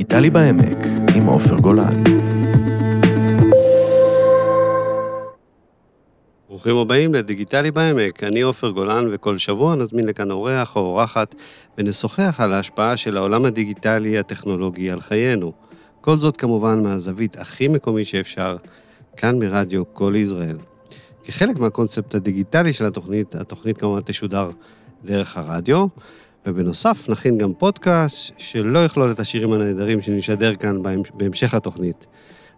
דיגיטלי בעמק, עם עופר גולן. ברוכים הבאים לדיגיטלי בעמק, אני עופר גולן, וכל שבוע נזמין לכאן אורח או אורחת ונשוחח על ההשפעה של העולם הדיגיטלי הטכנולוגי על חיינו. כל זאת כמובן מהזווית הכי מקומית שאפשר, כאן מרדיו כל ישראל. כחלק מהקונספט הדיגיטלי של התוכנית, התוכנית כמובן תשודר דרך הרדיו, ובנוסף נכין גם פודקאסט שלא יכלול את השירים הנהדרים שנשדר כאן בהמשך התוכנית.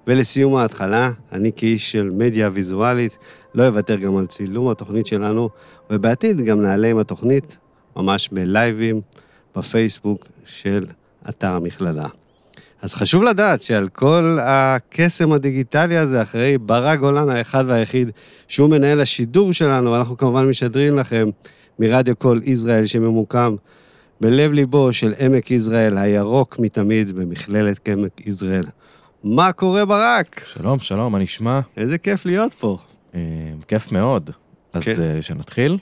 ולסיום ההתחלה, אני כאיש של מדיה ויזואלית, לא אוותר גם על צילום התוכנית שלנו, ובעתיד גם נעלה עם התוכנית ממש בלייבים בפייסבוק של אתר המכללה. אז חשוב לדעת שעל כל הקסם הדיגיטלי הזה, אחרי ברק גולן האחד והיחיד, שהוא מנהל השידור שלנו, אנחנו כמובן משדרים לכם מרדיו קול ישראל שממוקם בלב ליבו של עמק יזרעאל, הירוק מתמיד במכללת עמק יזרעאל. מה קורה ברק? שלום, שלום, מה נשמע? איזה כיף להיות פה. אה, כיף מאוד. אז כן. אה, שנתחיל?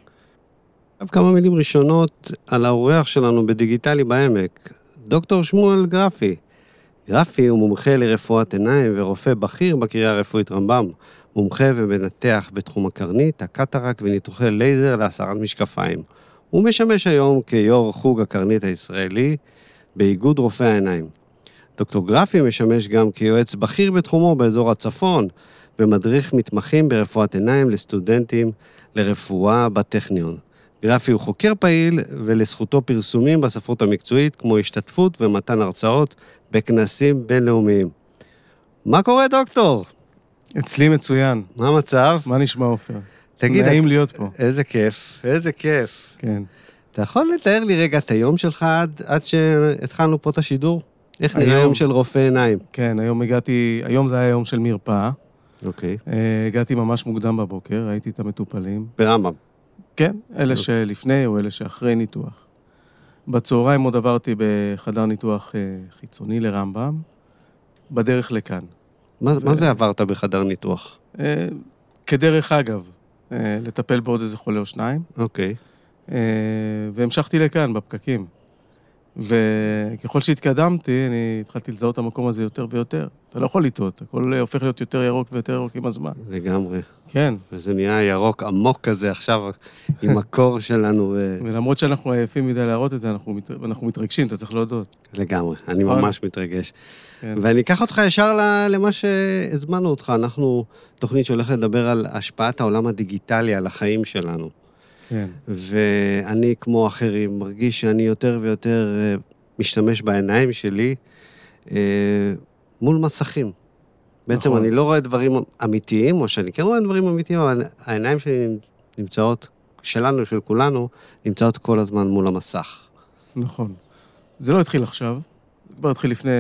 עכשיו כמה מילים ראשונות על האורח שלנו בדיגיטלי בעמק, דוקטור שמואל גרפי. גרפי הוא מומחה לרפואת עיניים ורופא בכיר בקריה הרפואית רמב"ם. מומחה ומנתח בתחום הקרנית, הקטרק וניתוחי לייזר להסרת משקפיים. הוא משמש היום כיו"ר חוג הקרנית הישראלי באיגוד רופאי העיניים. דוקטור גרפי משמש גם כיועץ בכיר בתחומו באזור הצפון, ומדריך מתמחים ברפואת עיניים לסטודנטים לרפואה בטכניון. גרפי הוא חוקר פעיל, ולזכותו פרסומים בספרות המקצועית, כמו השתתפות ומתן הרצאות בכנסים בינלאומיים. מה קורה, דוקטור? אצלי מצוין. מה המצב? מה נשמע, עופר? תגיד, נעים להיות פה. איזה כיף, איזה כיף. כן. אתה יכול לתאר לי רגע את היום שלך עד, עד שהתחלנו פה את השידור? איך נראה היום. היום של רופא עיניים? כן, היום הגעתי, היום זה היה יום של מרפאה. אוקיי. אה, הגעתי ממש מוקדם בבוקר, ראיתי את המטופלים. ברמב"ם. כן, אלה שלפני או אלה שאחרי ניתוח. בצהריים עוד עברתי בחדר ניתוח אה, חיצוני לרמב"ם, בדרך לכאן. מה, מה זה עברת בחדר ניתוח? אה, כדרך אגב, אה, לטפל בעוד איזה חולה או שניים, אוקיי. אה, והמשכתי לכאן, בפקקים. וככל שהתקדמתי, אני התחלתי לזהות את המקום הזה יותר ויותר. אתה לא יכול לטעות, הכל הופך להיות יותר ירוק ויותר ירוק עם הזמן. לגמרי. כן, וזה נהיה ירוק עמוק כזה עכשיו, עם הקור שלנו, ו- ולמרות שאנחנו עייפים מדי להראות את זה, אנחנו, מת... אנחנו מתרגשים, אתה צריך להודות. לגמרי. אני נכון. ממש מתרגש. כן. ואני אקח אותך ישר למה שהזמנו אותך. אנחנו תוכנית שהולכת לדבר על השפעת העולם הדיגיטלי על החיים שלנו. כן, ואני, כמו אחרים, מרגיש שאני יותר ויותר אה, משתמש בעיניים שלי אה, מול מסכים. בעצם נכון. אני לא רואה דברים אמיתיים, או שאני כן רואה דברים אמיתיים, אבל העיניים שלי נמצאות, שלנו, של כולנו, נמצאות כל הזמן מול המסך. נכון. זה לא התחיל עכשיו, זה כבר התחיל לפני,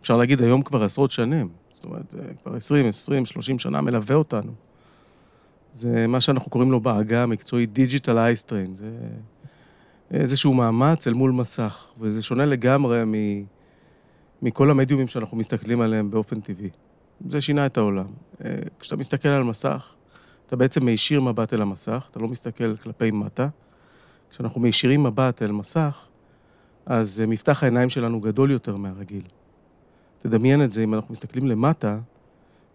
אפשר להגיד היום כבר עשרות שנים. זאת אומרת, זה כבר 20, 20, 30 שנה מלווה אותנו. זה מה שאנחנו קוראים לו בעגה המקצועית Eye Strain. זה איזשהו מאמץ אל מול מסך, וזה שונה לגמרי מ... מכל המדיומים שאנחנו מסתכלים עליהם באופן טבעי. זה שינה את העולם. אה, כשאתה מסתכל על מסך, אתה בעצם מישיר מבט אל המסך, אתה לא מסתכל כלפי מטה. כשאנחנו מישירים מבט אל מסך, אז אה, מפתח העיניים שלנו גדול יותר מהרגיל. תדמיין את זה, אם אנחנו מסתכלים למטה,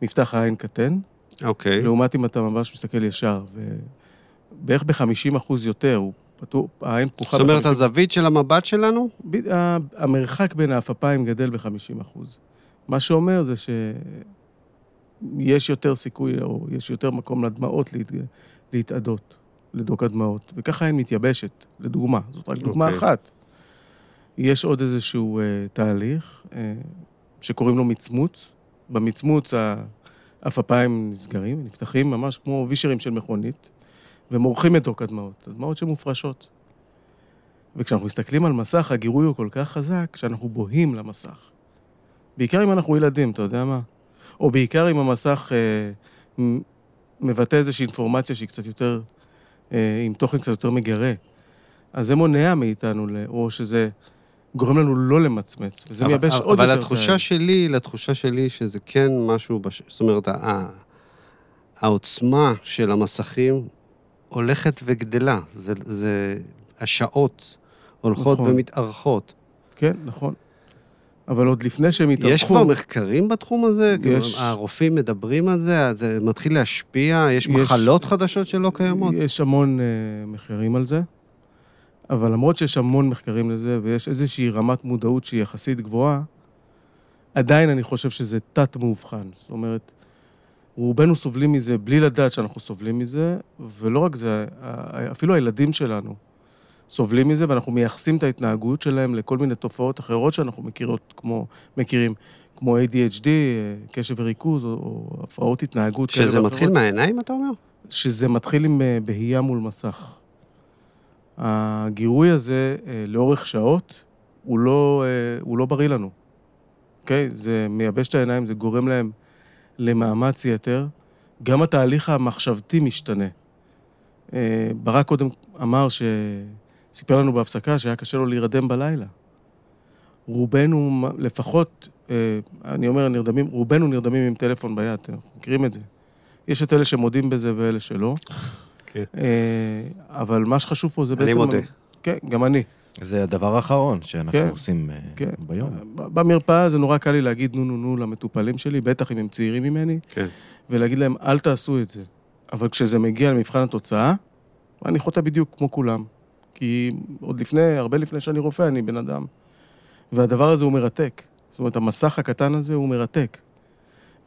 מפתח העין קטן, אוקיי. לעומת אם אתה ממש מסתכל ישר, ובערך ב-50 אחוז יותר, הוא העין פתוחה זאת אומרת, הזווית של המבט שלנו? ב- ה- המרחק בין האפפיים גדל ב-50 אחוז. מה שאומר זה שיש יותר סיכוי, או יש יותר מקום לדמעות להת... להתאדות, לדוק הדמעות, וככה העין מתייבשת, לדוגמה. זאת רק דוגמה אוקיי. אחת. יש עוד איזשהו אה, תהליך אה, שקוראים לו מצמוץ. במצמוץ האפפיים נסגרים, נפתחים ממש כמו וישרים של מכונית, ומורחים את דוק הדמעות, הדמעות שמופרשות. וכשאנחנו מסתכלים על מסך, הגירוי הוא כל כך חזק, שאנחנו בוהים למסך. בעיקר אם אנחנו ילדים, אתה יודע מה? או בעיקר אם המסך אה, מבטא איזושהי אינפורמציה שהיא קצת יותר, אה, עם תוכן קצת יותר מגרה. אז זה מונע מאיתנו, או שזה גורם לנו לא למצמץ, וזה אבל- מייבש אבל- עוד יותר אבל התחושה העין. שלי, לתחושה שלי, שזה כן משהו, בש... זאת אומרת, ה- העוצמה של המסכים הולכת וגדלה. זה, זה... השעות הולכות נכון. ומתארכות. כן, נכון. אבל עוד לפני שהם התארחו... יש כבר מחקרים בתחום הזה? כאילו, יש. הרופאים מדברים על זה? זה מתחיל להשפיע? יש יש. מחלות חדשות שלא קיימות? יש המון uh, מחקרים על זה, אבל למרות שיש המון מחקרים לזה, ויש איזושהי רמת מודעות שהיא יחסית גבוהה, עדיין אני חושב שזה תת-מאובחן. זאת אומרת, רובנו סובלים מזה בלי לדעת שאנחנו סובלים מזה, ולא רק זה, אפילו הילדים שלנו סובלים מזה, ואנחנו מייחסים את ההתנהגות שלהם לכל מיני תופעות אחרות שאנחנו מכירות, כמו, מכירים, כמו ADHD, קשב וריכוז, או, או הפרעות התנהגות כאלה שזה. מתחיל מהעיניים, אתה אומר? שזה מתחיל עם אה, בהייה מול מסך. הגירוי הזה אה, לאורך שעות, הוא לא, אה, הוא לא בריא לנו. אוקיי? זה מייבש את העיניים, זה גורם להם למאמץ יתר. גם התהליך המחשבתי משתנה. אה, ברק קודם אמר ש... סיפר לנו בהפסקה שהיה קשה לו להירדם בלילה. רובנו, לפחות, אה, אני אומר נרדמים, רובנו נרדמים עם טלפון ביד, אנחנו מכירים את זה. יש את אלה שמודים בזה ואלה שלא. כן. אה, אבל מה שחשוב פה זה אני בעצם... מודה. כן, גם אני. זה הדבר האחרון שאנחנו כן, עושים אה, כן. ביום. במרפאה זה נורא קל לי להגיד נו נו נו למטופלים שלי, בטח אם הם צעירים ממני, כן. ולהגיד להם, אל תעשו את זה. אבל כשזה מגיע למבחן התוצאה, אני חוטא בדיוק כמו כולם. כי עוד לפני, הרבה לפני שאני רופא, אני בן אדם. והדבר הזה הוא מרתק. זאת אומרת, המסך הקטן הזה הוא מרתק.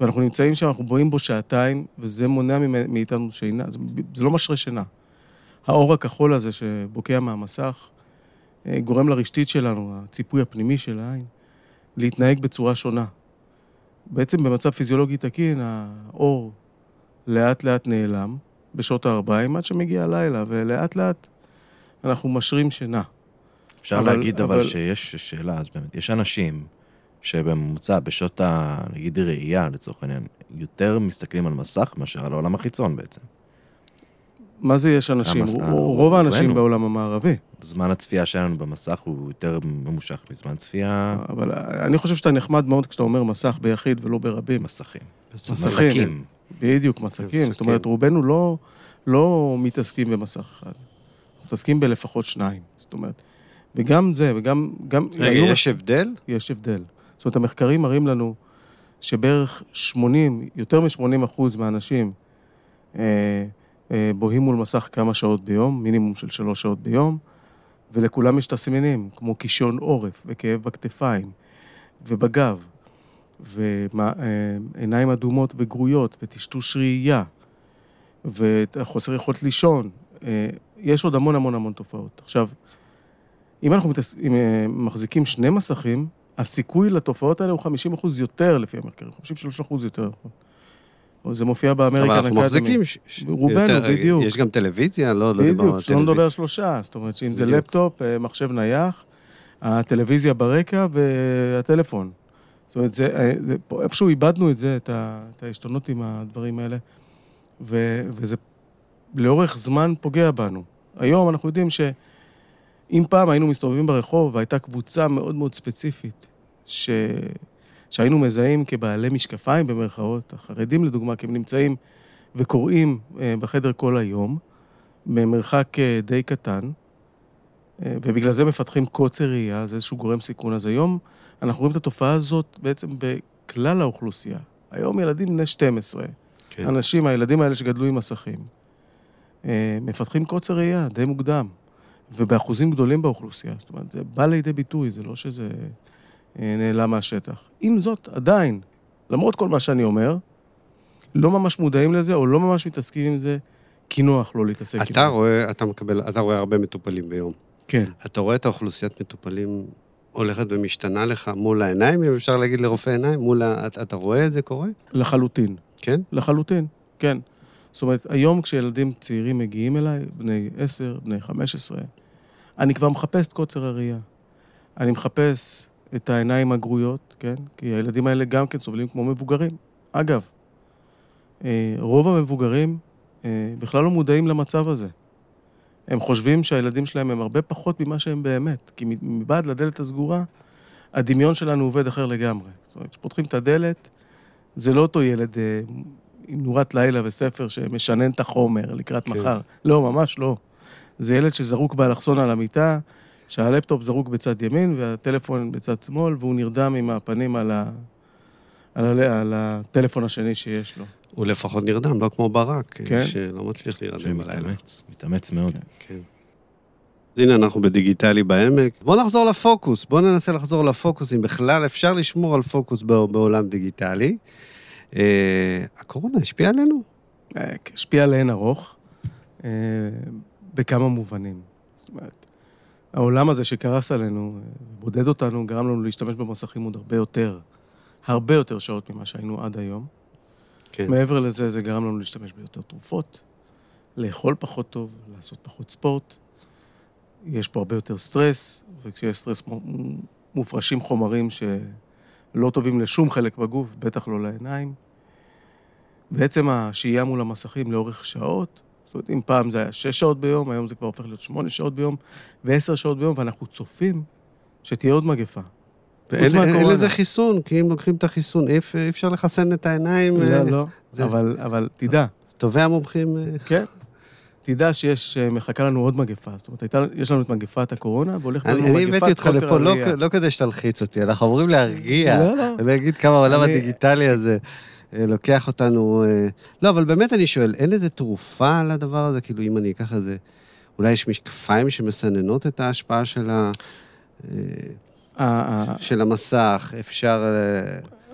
ואנחנו נמצאים שם, אנחנו בואים בו שעתיים, וזה מונע מאיתנו שינה. זה, זה לא משרה שינה. האור הכחול הזה שבוקע מהמסך, גורם לרשתית שלנו, הציפוי הפנימי של העין, להתנהג בצורה שונה. בעצם במצב פיזיולוגי תקין, האור לאט לאט נעלם בשעות הארבעים עד שמגיע הלילה, ולאט לאט אנחנו משרים שינה. אפשר אבל- להגיד אבל אבל- שיש שאלה, אז באמת, יש אנשים שבממוצע, בשעות ה... נגיד ראייה, לצורך העניין, יותר מסתכלים על מסך מאשר על העולם החיצון בעצם. מה זה יש אנשים? רוב האנשים. בעולם המערבי. זמן הצפייה שלנו במסך הוא יותר ממושך מזמן צפייה אבל אני חושב שאתה נחמד מאוד כשאתה אומר מסך ביחיד ולא ברבים. מסכים. מסכים. בדיוק, מסכים. זאת. אומרת, רובנו לא, לא מתעסקים במסך אחד. מתעסקים בלפחות שניים. זאת אומרת, וגם זה, וגם... גם, רגע, יש הבדל? יש הבדל. זאת אומרת, המחקרים מראים לנו שבערך 80, יותר מ-80 אחוז מהאנשים אה, בוהים מול מסך כמה שעות ביום, מינימום של שלוש שעות ביום, ולכולם יש תסמינים, כמו קישון עורף, וכאב בכתפיים, ובגב, ועיניים אדומות וגרויות, וטשטוש ראייה, וחוסר יכולת לישון. אה, יש עוד המון המון המון תופעות. עכשיו, אם אנחנו מתעס... אם, אה, מחזיקים שני מסכים, הסיכוי לתופעות האלה הוא 50 אחוז יותר לפי המחקרים, 53 אחוז יותר. זה מופיע באמריקן אבל. אנחנו מחזיקים... ש- רובנו, יותר- בדיוק. יש גם טלוויזיה? לא, לא דיברנו בדיוק, על טלוויזיה. נדבר על שלושה, זאת אומרת שאם זה בדיוק. לפטופ, אה, מחשב נייח, הטלוויזיה ברקע והטלפון. זאת אומרת, זה, אה, זה, פה, איפשהו איבדנו את זה, את, ה, את העשתונות עם הדברים האלה, ו, וזה לאורך זמן פוגע בנו. היום אנחנו יודעים שאם פעם היינו מסתובבים ברחוב והייתה קבוצה מאוד מאוד ספציפית, ש... שהיינו מזהים כבעלי משקפיים במרכאות, החרדים לדוגמה, כי הם נמצאים וקוראים אה, בחדר כל היום, במרחק אה, די קטן, אה, ובגלל זה מפתחים קוצר ראייה, זה איזשהו גורם סיכון. אז היום אנחנו רואים את התופעה הזאת בעצם בכלל האוכלוסייה. היום ילדים בני 12, כן. אנשים, הילדים האלה שגדלו עם מסכים, מפתחים קוצר ראייה די מוקדם, ובאחוזים גדולים באוכלוסייה. זאת אומרת, זה בא לידי ביטוי, זה לא שזה נעלם מהשטח. עם זאת, עדיין, למרות כל מה שאני אומר, לא ממש מודעים לזה, או לא ממש מתעסקים עם זה, כי נוח לא להתעסק עם זה. אתה רואה, אתה מקבל, אתה רואה הרבה מטופלים ביום. כן. אתה רואה את האוכלוסיית מטופלים הולכת ומשתנה לך מול העיניים, אם אפשר להגיד לרופא עיניים? מול ה... אתה, אתה רואה את זה קורה? לחלוטין. כן? לחלוטין, כן. זאת אומרת, היום כשילדים צעירים מגיעים אליי, בני 10, בני 15, אני כבר מחפש את קוצר הראייה. אני מחפש את העיניים הגרויות, כן? כי הילדים האלה גם כן סובלים כמו מבוגרים. אגב, אה, רוב המבוגרים אה, בכלל לא מודעים למצב הזה. הם חושבים שהילדים שלהם הם הרבה פחות ממה שהם באמת, כי מבעד לדלת הסגורה, הדמיון שלנו עובד אחר לגמרי. זאת אומרת, כשפותחים את הדלת, זה לא אותו ילד אה, עם נורת לילה וספר שמשנן את החומר לקראת כן. מחר. לא, ממש לא. זה ילד שזרוק באלכסון על המיטה, שהלפטופ זרוק בצד ימין והטלפון בצד שמאל, והוא נרדם עם הפנים על, ה... על, ה... על הטלפון השני שיש לו. הוא לפחות נרדם, לא כמו ברק, כן. שלא מצליח להירדם בלילה. שמתאמץ, מתאמץ מאוד. כן. כן. אז הנה, אנחנו בדיגיטלי בעמק. בואו נחזור לפוקוס, בואו ננסה לחזור לפוקוס, אם בכלל אפשר לשמור על פוקוס בע- בעולם דיגיטלי. אה, הקורונה השפיעה עלינו? אה, השפיע לאין ארוך, אה, בכמה מובנים. זאת אומרת, העולם הזה שקרס עלינו, בודד אותנו, גרם לנו להשתמש במסכים עוד הרבה יותר, הרבה יותר שעות ממה שהיינו עד היום. כן. מעבר לזה, זה גרם לנו להשתמש ביותר תרופות, לאכול פחות טוב, לעשות פחות ספורט. יש פה הרבה יותר סטרס, וכשיש סטרס מופרשים חומרים שלא טובים לשום חלק בגוף, בטח לא לעיניים. בעצם השהייה מול המסכים לאורך שעות, אומרת, אם פעם זה היה שש שעות ביום, היום זה כבר הופך להיות שמונה שעות ביום ועשר שעות ביום, ואנחנו צופים שתהיה עוד מגפה. ואין אין. לזה חיסון, כי אם לוקחים את החיסון, אי אפ- אי אפשר לחסן את העיניים. אה, לא, לא, זה- אבל, אבל תדע, טובי המומחים... אה, כן. תדע שיש, אה, מחכה לנו עוד מגפה. זאת אומרת, הייתה, יש לנו את מגפת הקורונה, והולכת לנו אני אני מגפת הבאתי אותך לפה לא לא כדי שתלחיץ אותי, אנחנו אמורים להרגיע. לא, לא. ולהגיד כמה העולם אני- הדיגיטלי הזה לוקח אותנו... אה, לא, אבל באמת אני שואל, אין איזה תרופה לדבר הזה? כאילו, אם אני אקח איזה... אולי יש משקפיים שמסננות את ההשפעה של, ה... אה, של המסך, אפשר...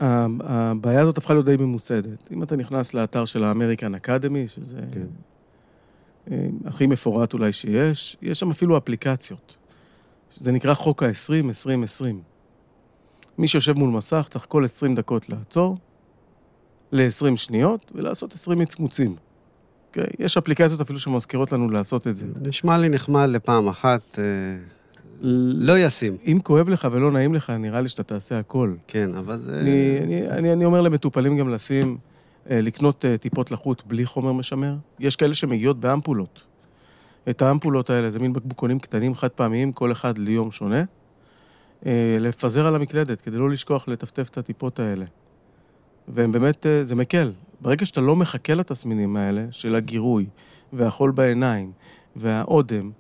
אה, הבעיה הזאת הפכה להיות די ממוסדת. אם אתה נכנס לאתר של האמריקן אקדמי, שזה כן. אה, הכי מפורט אולי שיש, יש שם אפילו אפליקציות. זה נקרא חוק ה-20-20-20. מי שיושב מול מסך צריך כל 20 דקות לעצור ל-20 שניות ולעשות 20 מצמוצים. אוקיי? יש אפליקציות אפילו שמזכירות לנו לעשות את זה. נשמע לי נחמד לפעם אחת, אה, לא ישים. אם כואב לך ולא נעים לך, נראה לי שאתה תעשה הכל. כן, אבל זה... אני, אני, אני, אני אומר למטופלים גם לשים, אה, לקנות אה, טיפות לחות בלי חומר משמר. יש כאלה שמגיעות באמפולות. את האמפולות האלה, זה מין בקבוקונים קטנים, חד פעמיים, כל אחד ליום שונה. לפזר על המקלדת, כדי לא לשכוח לטפטף את הטיפות האלה. והם באמת, אה, זה מקל. ברגע שאתה לא מחכה לתסמינים האלה, של הגירוי, והחול בעיניים, והאודם,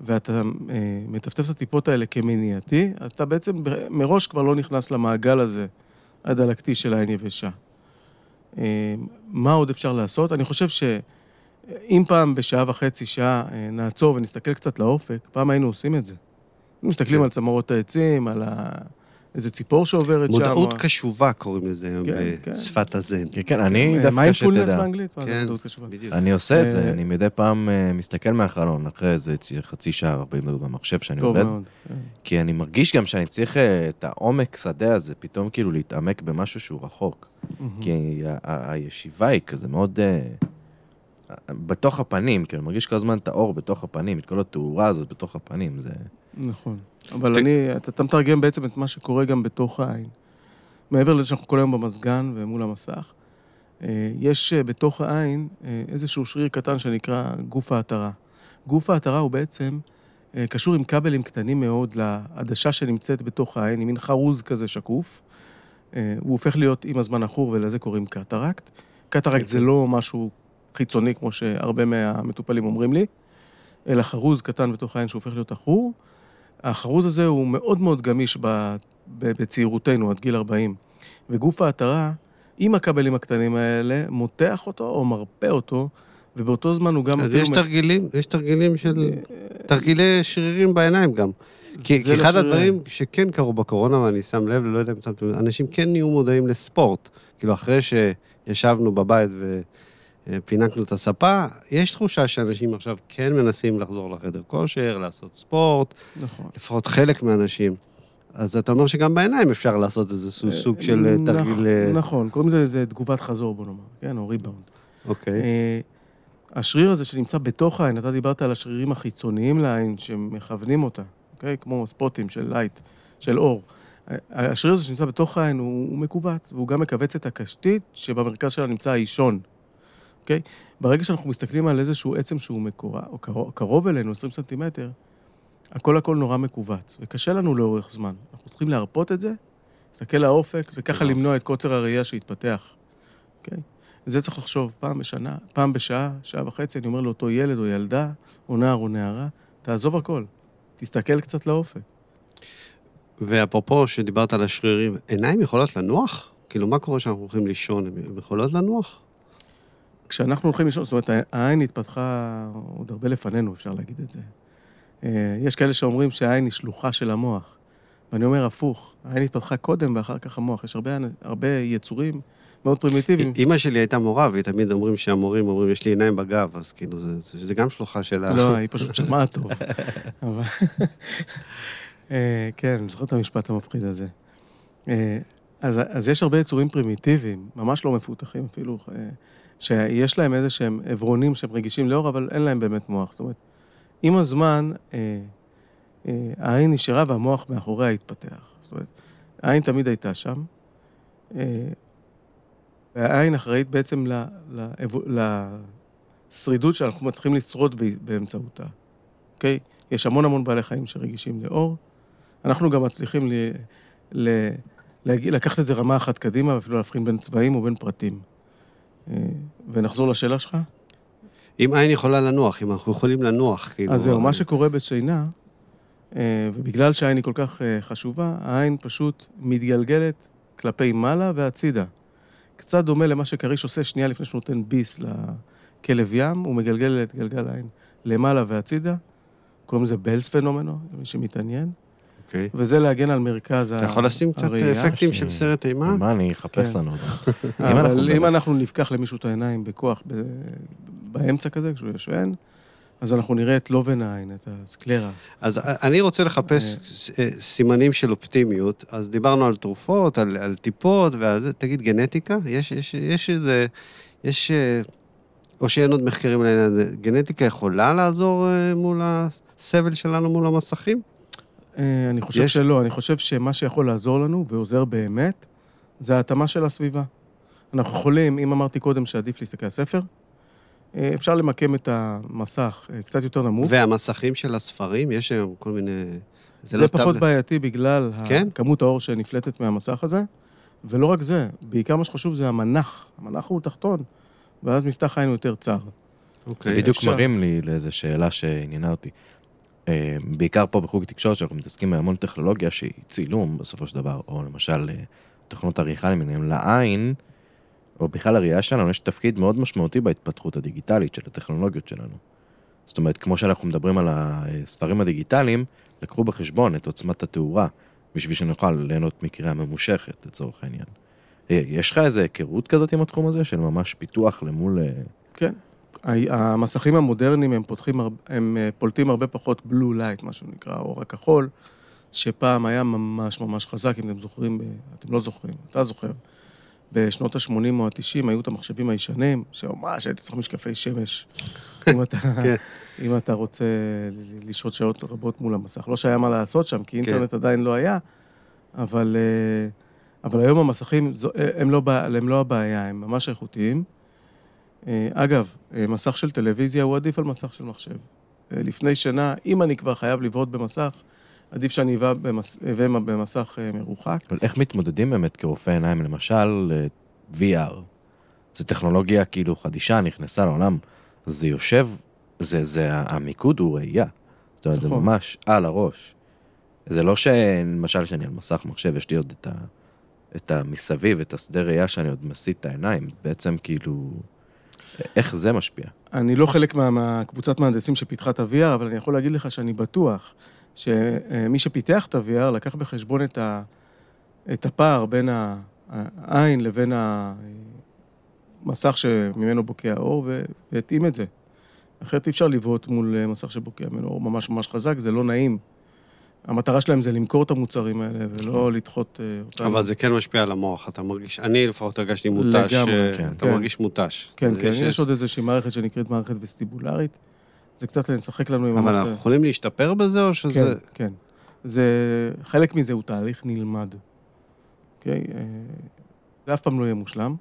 ואתה אה, מטפטף את הטיפות האלה כמניעתי, אתה בעצם מראש כבר לא נכנס למעגל הזה הדלקתי של העין יבשה. אה, מה עוד אפשר לעשות? אני חושב שאם פעם בשעה וחצי, שעה, אה, נעצור ונסתכל קצת לאופק, פעם היינו עושים את זה. מסתכלים כן. על צמרות העצים, על ה... איזה ציפור שעוברת שם. מודעות או- קשובה קוראים לזה כן, כן. בשפת הזן. כן, כן, אני אה, דווקא מיינדפולנס שתדע. באנגלית? מה זה כן, מודעות קשובה? בדיוק. אני עושה את זה, אה, אני מדי פעם אה, מסתכל מהחלון, אחרי איזה צי- חצי שעה, 40 דקות במחשב שאני עובד. כן. כי אני מרגיש גם שאני צריך אה, את העומק שדה הזה, פתאום כאילו להתעמק במשהו שהוא רחוק. כי הישיבה היא כזה מאוד... אה, בתוך הפנים, כאילו, אני מרגיש כל הזמן את האור בתוך הפנים, את כל התאורה הזאת בתוך הפנים, זה... נכון. אבל ת- אני, אתה אתה מתרגם בעצם את מה שקורה גם בתוך העין. מעבר לזה שאנחנו כל היום במזגן ומול המסך, אה, יש אה, בתוך העין אה, איזשהו שריר קטן שנקרא גוף ההתרה. גוף ההתרה הוא בעצם קשור עם כבלים קטנים מאוד לעדשה שנמצאת בתוך העין, עם מין חרוז כזה שקוף. הוא הופך להיות עם הזמן עכור, ולזה קוראים קטרקט. קטרקט זה לא משהו חיצוני, כמו שהרבה מהמטופלים אומרים לי, אלא חרוז קטן בתוך העין שהופך להיות עכור. החרוז הזה הוא מאוד מאוד גמיש בצעירותנו, עד גיל 40. וגוף ההתרה, עם הכבלים הקטנים האלה, מותח אותו או מרפא אותו, ובאותו זמן הוא גם אז יש מ- תרגילים, יש תרגילים של... תרגילי שרירים בעיניים גם. כי כי אחד לשרירים. הדברים שכן קרו בקורונה, ואני שם לב, לא יודע אם שמתם אנשים כן נהיו מודעים לספורט. כאילו, אחרי שישבנו בבית ופינקנו את הספה, יש תחושה שאנשים עכשיו כן מנסים לחזור לחדר כושר, לעשות ספורט, נכון. לפחות חלק מהאנשים. אז אתה אומר שגם בעיניים אפשר לעשות איזה סוג- סוג של אה, נכ- תרגיל... אה, נכון, קוראים לזה זה תגובת חזור, בוא נאמר, כן, או ריבאונד. אוקיי. אה, השריר הזה שנמצא בתוך העין, אתה דיברת על השרירים החיצוניים לעין שמכוונים אותה, אוקיי? כמו ספוטים של לייט, של אור. אה, השריר הזה שנמצא בתוך העין הוא, הוא מכווץ, והוא גם מכווץ את הקשתית שבמרכז שלה נמצא האישון, אוקיי? ברגע שאנחנו מסתכלים על איזשהו עצם שהוא מקורה, או קרוב, קרוב אלינו, 20 סנטימטר, הכל הכל נורא מכווץ, וקשה לנו לאורך זמן. אנחנו צריכים להרפות את זה, להסתכל לאופק, וככה. למנוע את קוצר הראייה שיתפתח, אוקיי? את זה צריך לחשוב פעם בשנה, פעם בשעה, שעה וחצי, אני אומר לאותו ילד או ילדה, או נער או נערה, תעזוב הכל. תסתכל קצת לאופק. ואפרופו שדיברת על השרירים, עיניים יכולות לנוח? כאילו, מה קורה כשאנחנו הולכים לישון? הן יכולות לנוח? כשאנחנו הולכים לישון, זאת אומרת, העין התפתחה עוד הרבה לפנינו, אפשר להגיד את זה. אה, יש כאלה שאומרים שהעין היא שלוחה של המוח. ואני אומר הפוך, העין התפתחה קודם ואחר כך המוח. יש הרבה, הרבה יצורים מאוד פרימיטיביים. אימא שלי הייתה מורה, והיא תמיד אומרים שהמורים אומרים, יש לי עיניים בגב, אז כאילו, זה, זה, זה גם שלוחה שלה. לא, היא פשוט שמעה טוב. אבל... אה, כן, אני זוכר את המשפט המפחיד הזה. אה, אז, אז יש הרבה יצורים פרימיטיביים, ממש לא מפותחים אפילו, שיש להם איזה שהם עברונים שהם רגישים לאור, אבל אין להם באמת מוח. זאת אומרת, עם הזמן, העין נשארה והמוח מאחוריה התפתח. זאת אומרת, העין תמיד הייתה שם, והעין אחראית בעצם לשרידות שאנחנו מצליחים לשרוד באמצעותה, אוקיי? יש המון המון בעלי חיים שרגישים לאור. אנחנו גם מצליחים ל, ל, ל, לקחת את זה רמה אחת קדימה, ואפילו להבחין בין צבעים ובין פרטים. אה, ונחזור לשאלה שלך. אם עין יכולה לנוח, אם אנחנו יכולים לנוח, כאילו... אז זהו, מה שקורה בשינה, אה, ובגלל שהעין היא כל כך אה, חשובה, העין פשוט מתגלגלת כלפי מעלה והצידה. קצת דומה למה שכריש עושה שנייה לפני שהוא נותן ביס לכלב ים, הוא מגלגל את גלגל העין למעלה והצידה. קוראים לזה בלס פנומנו, למי שמתעניין. אוקיי. וזה להגן על מרכז הראייה. אתה יכול לשים קצת אפקטים של סרט אימה? מה, אני אחפש כן. לנו. אבל אם אנחנו נפקח למישהו את העיניים בכוח באמצע כזה, כשהוא ישן, אז אנחנו נראה את לובן העין, את הסקלרה. אז אני רוצה לחפש אה. אה, סימנים של אופטימיות. אז דיברנו על תרופות, על, על טיפות, ועל... תגיד, גנטיקה? יש, יש, יש איזה... יש... אה, או שאין עוד מחקרים על העניין הזה. גנטיקה יכולה לעזור מול הסבל שלנו מול המסכים? אה, אני חושב יש... שלא, אני חושב שמה שיכול לעזור לנו, ועוזר באמת, זה ההתאמה של הסביבה. אנחנו יכולים, אם אמרתי קודם שעדיף להסתכל על ספר, אה, אפשר למקם את המסך אה, קצת יותר נמוך. והמסכים של הספרים, יש היום כל מיני... זה, זה לא פחות טאבלט. בעייתי בגלל כן? כמות האור שנפלטת מהמסך הזה, ולא רק זה, בעיקר מה שחשוב זה המנח. המנח הוא תחתון, ואז מפתח העין הוא יותר צר. אוקיי. זה בדיוק אפשר... מרים לי לאיזו שאלה שעניינה אותי. אה, בעיקר פה בחוג תקשורת, שאנחנו מתעסקים בהמון טכנולוגיה שהיא צילום בסופו של דבר, או למשל אה, תוכנות עריכה למיניהם לעין, או בכלל הראייה שלנו, יש תפקיד מאוד משמעותי בהתפתחות הדיגיטלית של הטכנולוגיות שלנו. זאת אומרת, כמו שאנחנו מדברים על הספרים הדיגיטליים, לקחו בחשבון את עוצמת התאורה, בשביל שנוכל ליהנות מקריאה ממושכת, לצורך העניין. אה, יש לך איזה היכרות כזאת עם התחום הזה, של ממש פיתוח למול... כן, המסכים המודרניים הם, פותחים, הם אה, פולטים הרבה פחות blue light, מה שנקרא, אור הכחול, שפעם היה ממש ממש חזק, אם אתם זוכרים, אתם לא זוכרים, אתה זוכר. בשנות ה-80 או ה-90 היו את המחשבים הישנים, שממש היית צריך משקפי שמש. אם, אתה, כן. אם אתה רוצה לשהות שעות רבות מול המסך. לא שהיה מה לעשות שם, כי כן. אינטרנט כן. עדיין לא היה, אבל, אה, אבל היום המסכים הם לא, הם לא הבעיה, הם ממש איכותיים. אה, אגב, אה, מסך של טלוויזיה הוא עדיף על מסך של מחשב. אה, לפני שנה, אם אני כבר חייב לבעוט במסך, עדיף שאני אבע במס... במסך מרוחק. אבל איך מתמודדים באמת כרופא עיניים, למשל, VR? זו טכנולוגיה כאילו חדישה, נכנסה לעולם, זה יושב, זה, זה, המיקוד הוא ראייה. זאת אומרת, זה נכון. ממש על הראש. זה לא שלמשל שאני על מסך מחשב, יש לי עוד את, ה, את המסביב, את השדה ראייה שאני עוד מסיט את העיניים. בעצם כאילו... איך זה משפיע? אני לא חלק מהקבוצת מהנדסים שפיתחה את ה-VR, אבל אני יכול להגיד לך שאני בטוח שמי שפיתח את ה-VR לקח בחשבון את, ה, את הפער בין העין לבין המסך שממנו בוקע האור, והתאים את זה. אחרת אי אפשר לבעוט מול מסך שבוקע ממנו אור ממש ממש חזק, זה לא נעים. המטרה שלהם זה למכור את המוצרים האלה, ולא נכון. לדחות אה, אותם. אבל זה כן משפיע על המוח, אתה מרגיש, אני לפחות הרגשתי מותש, לגמרי, כן. אתה כן. מרגיש מותש. כן, כן, יש, עוד איזושהי מערכת שנקראת מערכת וסטיבולרית, זה קצת לשחק לנו עם. אבל אנחנו יכולים להשתפר בזה, או שזה... כן, כן. זה, חלק מזה הוא תהליך נלמד. אוקיי? אה, זה אף פעם לא יהיה מושלם,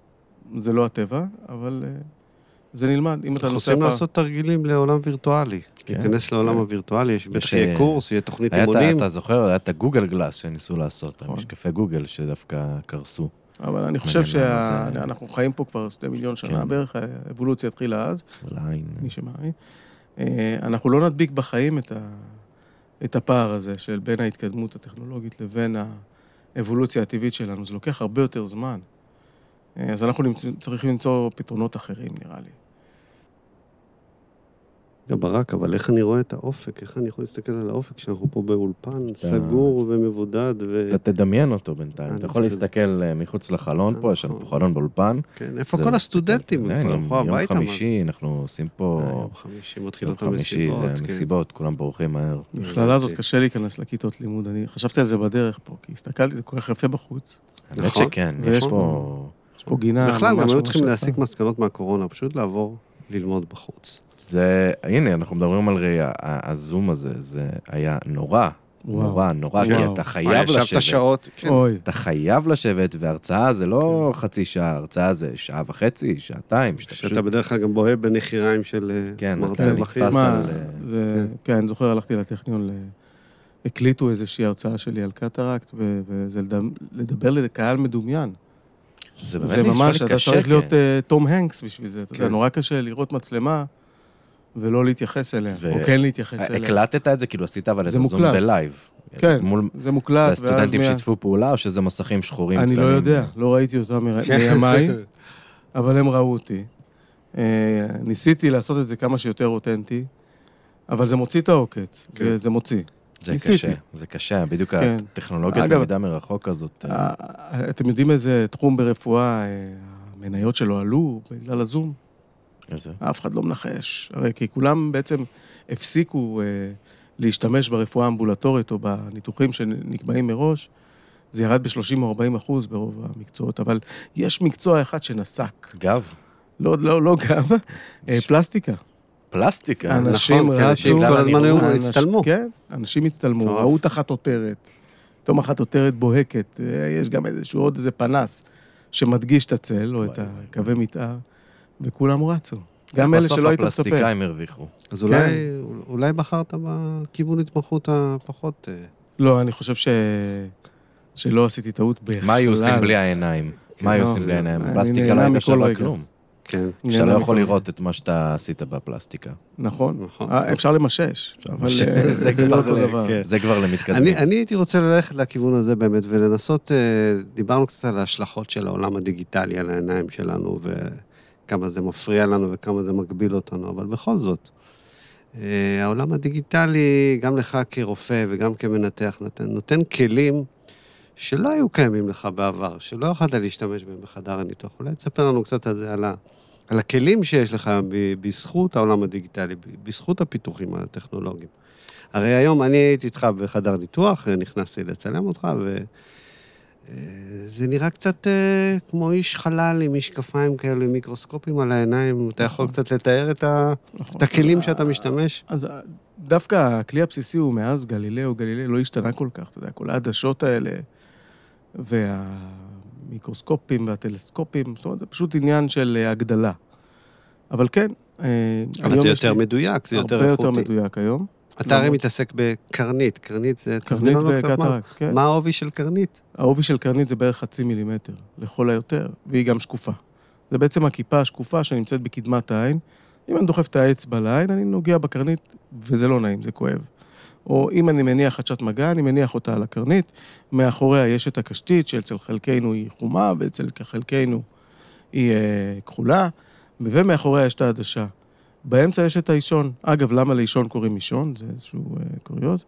זה לא הטבע, אבל... אה, זה נלמד, אם אתה נוסע... אנחנו רוצים לעשות תרגילים לעולם וירטואלי. כן. להיכנס לעולם כן. הווירטואלי, יש בטח יהיה קורס, יהיה תוכנית אימונים. אתה זוכר, היה את הגוגל גלאס שניסו לעשות, נכון. המשקפי גוגל שדווקא קרסו. אבל אני חושב שאנחנו חיים פה כבר שתי מיליון שנה כן. בערך, האבולוציה התחילה אז. לעין. מי שמעין. אה, אנחנו לא נדביק בחיים את הפער הזה של בין ההתקדמות הטכנולוגית לבין האבולוציה הטבעית שלנו. זה לוקח הרבה יותר זמן. אה, אז אנחנו צריכים למצוא פתרונות אחרים, נראה לי. רגע, ברק, אבל איך אני רואה את האופק? איך אני יכול להסתכל על האופק כשאנחנו פה באולפן סגור ומבודד ו... אתה תדמיין אותו בינתיים. אתה יכול להסתכל אה, מחוץ לחלון פה, יש לנו פה חלון באולפן. כן, איפה כל הסטודנטים? כן, יום יום? חמישי, אנחנו עושים פה... אה, יום חמישי יום מתחילות חמישי המסיבות. זה כן. מסיבות, כולם בורחים מהר. במכללה הזאת. קשה להיכנס לכיתות לימוד. אני חשבתי על זה בדרך פה, כי הסתכלתי, זה כל כך יפה בחוץ. האמת נכון, שכן, יש פה- פה... יש פה גינה בכלל, גם היו צריכים. להסיק מסקנות מהקורונה, פשוט לעבור ללמוד בחוץ. זה, הנה, אנחנו מדברים על ראייה. הזום הזה, זה היה נורא, וואו. נורא, נורא, כי וואו. אתה מה, חייב ישבת לשבת. שעות? כן. אוי, אתה חייב לשבת, והרצאה זה לא חצי שעה, הרצאה זה שעה וחצי, שעתיים, שאתה פשוט... שאתה בדרך כלל גם בוהה בנחיריים של אה, כן, מרצה אתה בכיר. מה, על, אה, זה, כן, אני זוכר, הלכתי לטכניון, ל- הקליטו איזושהי הרצאה שלי על קטרקט, ו- וזה לדבר לקהל מדומיין. זה באמת זה נשמע ממש, לי אתה קשה, צריך להיות כן. אה, תום הנקס בשביל זה. אתה יודע, כן. נורא קשה לראות מצלמה ולא להתייחס אליה, ו- או כן להתייחס אליה. הקלטת את זה, כאילו עשית אבל את זה הזום מוקלט. בלייב. כן, מול... זה מוקלט. והסטודנטים מה- שיתפו פעולה, או שזה מסכים שחורים אני לא קטנים? יודע, לא ראיתי אותם מ- מימיי, אבל הם ראו אותי. אה, ניסיתי לעשות את זה כמה שיותר אותנטי, אבל זה מוציא את העוקץ, כן. זה- זה מוציא. זה ניסיתי. קשה, זה קשה, בדיוק כן. הטכנולוגיית למידה מרחוק הזאת. אה, אה, אתם יודעים איזה תחום ברפואה, אה, המניות שלו עלו בגלל הזום? איזה? אף אחד לא מנחש. הרי כי כולם בעצם הפסיקו אה, להשתמש ברפואה האמבולטורית או בניתוחים שנקבעים מראש. זה ירד ב-30 או 40 אחוז ברוב המקצועות, אבל יש מקצוע אחד שנסק. גב, לא, לא, לא גם, אה, פלסטיקה. פלסטיקה. אנשים נכון, כי אנשים רצו... כל הזמן היו הצטלמו. כן, אנשים הצטלמו. ראו את החטוטרת. פתאום החטוטרת בוהקת. אה, יש גם איזשהו עוד איזה פנס שמדגיש את הצל, או את הקווי מתאר, וכולם רצו. גם אלה שלא היית מצפה. בסוף הפלסטיקאים הרוויחו. אז אולי, אולי בחרת בכיוון התמחות הפחות... אה, לא, אני חושב ש... שלא עשיתי טעות בכלל. מה היו עושים בלי העיניים? מה היו לא, עושים בלי העיניים? אני פלסטיקה לא הייתה שווה. כלום. כן, כשאתה לא יכול לראות את מה שאתה עשית בפלסטיקה. נכון. נכון. אה, אפשר למשש, אבל אה, זה כבר למתקדמים. אני, אני הייתי רוצה ללכת לכיוון הזה באמת, ולנסות, אה, דיברנו קצת על ההשלכות של העולם הדיגיטלי על העיניים שלנו, וכמה זה מפריע לנו וכמה זה מגביל אותנו, אבל בכל זאת, אה, העולם הדיגיטלי, גם לך כרופא וגם כמנתח, נותן, נותן כלים שלא היו קיימים לך בעבר, שלא יכולת להשתמש בהם בחדר הניתוח. אולי תספר לנו קצת על זה, על, ה, על הכלים שיש לך בזכות העולם הדיגיטלי, בזכות הפיתוחים הטכנולוגיים. הרי היום אני הייתי איתך בחדר ניתוח, נכנסתי לצלם אותך, וזה נראה קצת אה, כמו איש חלל עם משקפיים כאלו, עם מיקרוסקופים על העיניים. אתה יכול נכון. קצת לתאר את, ה... נכון. את הכלים שאתה משתמש? אז אה, דווקא הכלי הבסיסי הוא מאז גלילאו, גלילאו לא השתנה כל כך, אתה יודע, כל העדשות האלה והמיקרוסקופים והטלסקופים, זאת אומרת, זה פשוט עניין של אה, הגדלה. אבל כן, אה, אבל זה יותר מדויק, זה יותר הרבה איכותי. יותר מדויק היום. אתה הרי מתעסק בקרנית, קרנית זה... קרנית וקטרקט, כן. מה העובי של קרנית? העובי של קרנית זה בערך חצי מילימטר, לכל היותר, והיא גם שקופה. זה בעצם הכיפה השקופה שנמצאת בקדמת העין. אם אני דוחף את האצבע לעין, אני נוגע בקרנית, וזה לא נעים, זה כואב. או אם אני מניח חדשת מגע, אני מניח אותה על הקרנית, מאחוריה יש את הקשתית, שאצל חלקנו היא חומה, ואצל חלקנו היא אה, כחולה, ומאחוריה יש את העדשה. באמצע יש את האישון. אגב, למה לאישון קוראים אישון? זה איזשהו אה, קוריוז.